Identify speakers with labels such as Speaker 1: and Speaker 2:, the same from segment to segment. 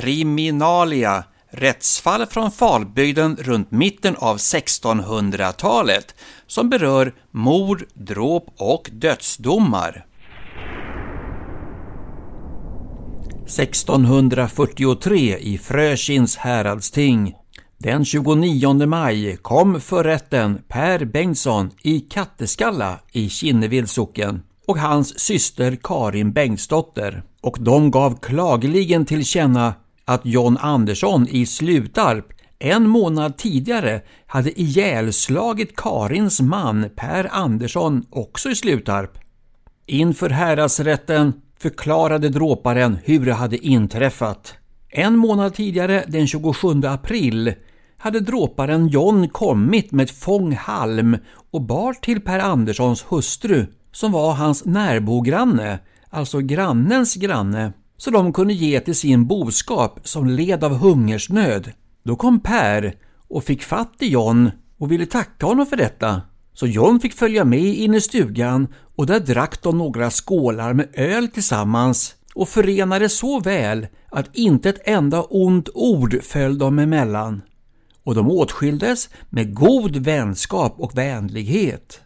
Speaker 1: Kriminalia Rättsfall från Falbygden runt mitten av 1600-talet som berör mord, dråp och dödsdomar. 1643 i Frökins häradsting. Den 29 maj kom för rätten Per Bengtsson i Katteskalla i Kinnevilds socken och hans syster Karin Bengtsdotter och de gav klagligen till känna att John Andersson i Slutarp en månad tidigare hade ihjälslagit Karins man Per Andersson också i Slutarp. Inför häradsrätten förklarade dråparen hur det hade inträffat. En månad tidigare, den 27 april, hade dråparen John kommit med ett fång halm och bar till Per Anderssons hustru, som var hans närbogranne, alltså grannens granne, så de kunde ge till sin boskap som led av hungersnöd. Då kom Per och fick fatt i John och ville tacka honom för detta. Så John fick följa med in i stugan och där drack de några skålar med öl tillsammans och förenade så väl att inte ett enda ont ord föll dem emellan. Och de åtskildes med god vänskap och vänlighet.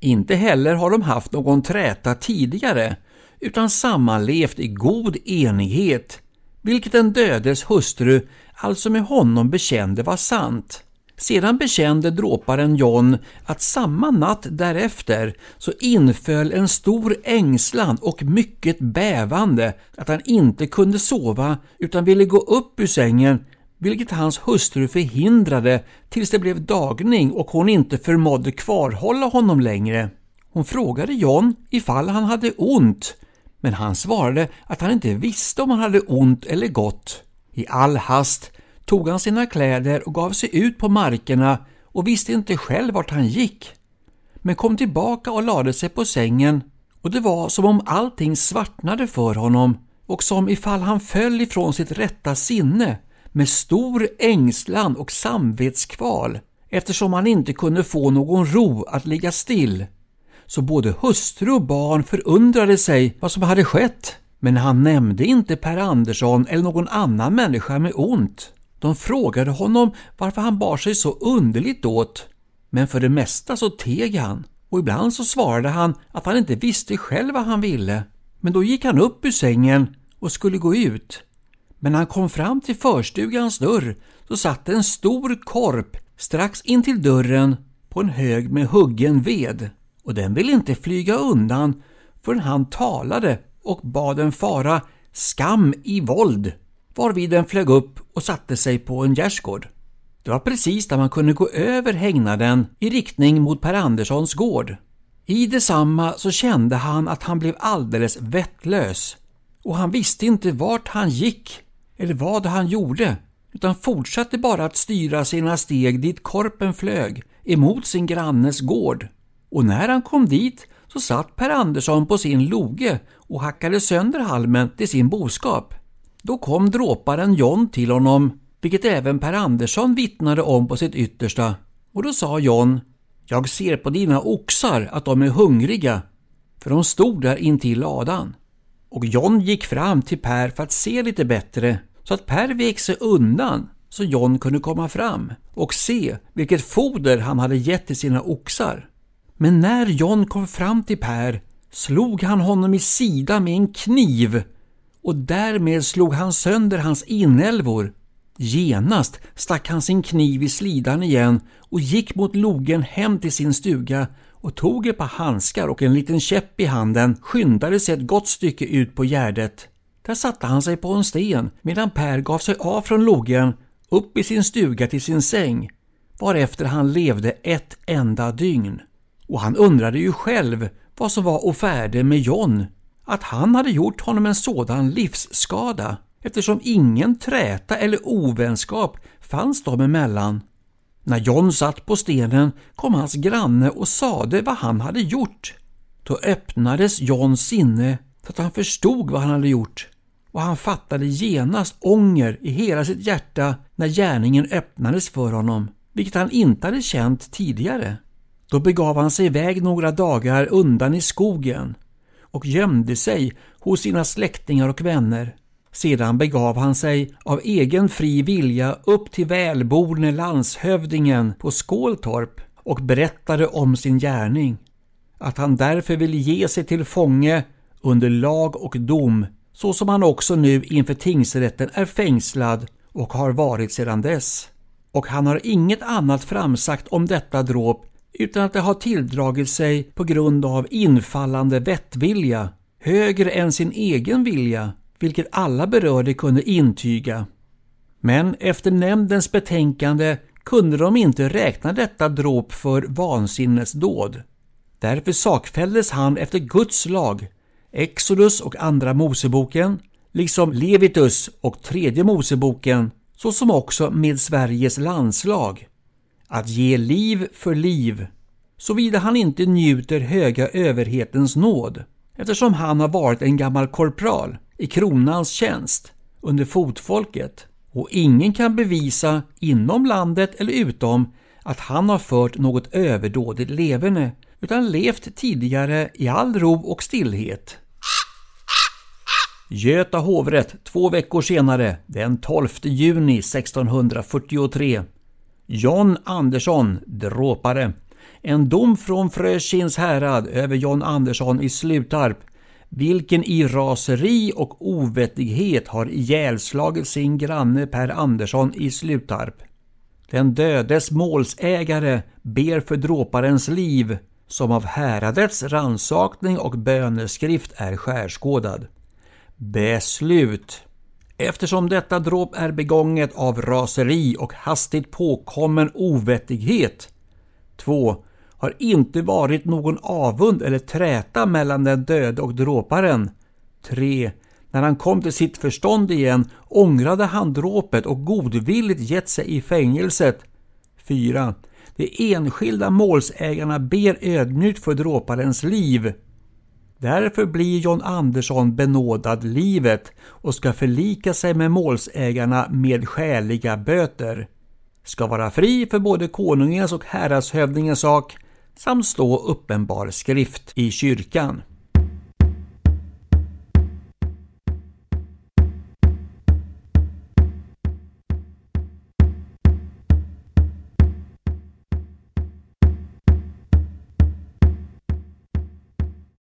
Speaker 1: Inte heller har de haft någon träta tidigare utan sammanlevt i god enighet, vilket den dödes hustru alltså med honom bekände var sant. Sedan bekände dråparen John att samma natt därefter så inföll en stor ängslan och mycket bävande att han inte kunde sova utan ville gå upp ur sängen vilket hans hustru förhindrade tills det blev dagning och hon inte förmådde kvarhålla honom längre. Hon frågade John ifall han hade ont men han svarade att han inte visste om han hade ont eller gott. I all hast tog han sina kläder och gav sig ut på markerna och visste inte själv vart han gick. Men kom tillbaka och lade sig på sängen och det var som om allting svartnade för honom och som ifall han föll ifrån sitt rätta sinne med stor ängslan och samvetskval eftersom han inte kunde få någon ro att ligga still. Så både hustru och barn förundrade sig vad som hade skett. Men han nämnde inte Per Andersson eller någon annan människa med ont. De frågade honom varför han bar sig så underligt åt. Men för det mesta så teg han och ibland så svarade han att han inte visste själv vad han ville. Men då gick han upp ur sängen och skulle gå ut. Men när han kom fram till förstugans dörr så satt en stor korp strax intill dörren på en hög med huggen ved och den ville inte flyga undan förrän han talade och bad den fara skam i våld varvid den flög upp och satte sig på en gärdsgård. Det var precis där man kunde gå över hängnaden i riktning mot Per Anderssons gård. I detsamma så kände han att han blev alldeles vettlös och han visste inte vart han gick eller vad han gjorde utan fortsatte bara att styra sina steg dit korpen flög emot sin grannes gård. Och när han kom dit så satt Per Andersson på sin loge och hackade sönder halmen till sin boskap. Då kom dråparen John till honom, vilket även Per Andersson vittnade om på sitt yttersta. Och då sa John, jag ser på dina oxar att de är hungriga, för de stod där intill ladan. Och John gick fram till Per för att se lite bättre, så att Per vek sig undan så John kunde komma fram och se vilket foder han hade gett till sina oxar. Men när John kom fram till Per slog han honom i sidan med en kniv och därmed slog han sönder hans inälvor. Genast stack han sin kniv i slidan igen och gick mot logen hem till sin stuga och tog ett par handskar och en liten käpp i handen skyndade sig ett gott stycke ut på gärdet. Där satte han sig på en sten medan Per gav sig av från logen upp i sin stuga till sin säng varefter han levde ett enda dygn. Och han undrade ju själv vad som var å färde med John att han hade gjort honom en sådan livsskada eftersom ingen träta eller ovänskap fanns dem emellan. När John satt på stenen kom hans granne och sade vad han hade gjort. Då öppnades Johns sinne så att han förstod vad han hade gjort och han fattade genast ånger i hela sitt hjärta när gärningen öppnades för honom, vilket han inte hade känt tidigare. Då begav han sig iväg några dagar undan i skogen och gömde sig hos sina släktingar och vänner. Sedan begav han sig av egen fri vilja upp till välborne landshövdingen på Skåltorp och berättade om sin gärning. Att han därför ville ge sig till fånge under lag och dom så som han också nu inför tingsrätten är fängslad och har varit sedan dess. Och han har inget annat framsagt om detta dråp utan att det har tilldragit sig på grund av infallande vettvilja, högre än sin egen vilja, vilket alla berörde kunde intyga. Men efter nämndens betänkande kunde de inte räkna detta dråp för vansinnesdåd. Därför sakfälldes han efter Guds lag, Exodus och Andra Moseboken, liksom Levitus och Tredje Moseboken, såsom också med Sveriges landslag att ge liv för liv, såvida han inte njuter höga överhetens nåd, eftersom han har varit en gammal korpral i kronans tjänst under fotfolket och ingen kan bevisa inom landet eller utom att han har fört något överdådigt leverne utan levt tidigare i all ro och stillhet. Göta hovrätt två veckor senare, den 12 juni 1643, John Andersson, dråpare. En dom från Frökins härad över John Andersson i Slutarp, vilken i raseri och ovettighet har ihjälslagit sin granne Per Andersson i Slutarp. Den dödes målsägare ber för dråparens liv, som av häradets ransakning och böneskrift är skärskådad. Beslut Eftersom detta dråp är begånget av raseri och hastigt påkommen ovettighet. 2. Har inte varit någon avund eller träta mellan den döde och dråparen. 3. När han kom till sitt förstånd igen ångrade han dråpet och godvilligt gett sig i fängelset. 4. De enskilda målsägarna ber ödmjukt för dråparens liv. Därför blir John Andersson benådad livet och ska förlika sig med målsägarna med skäliga böter. Ska vara fri för både konungens och häradshövdingens sak samt stå uppenbar skrift i kyrkan.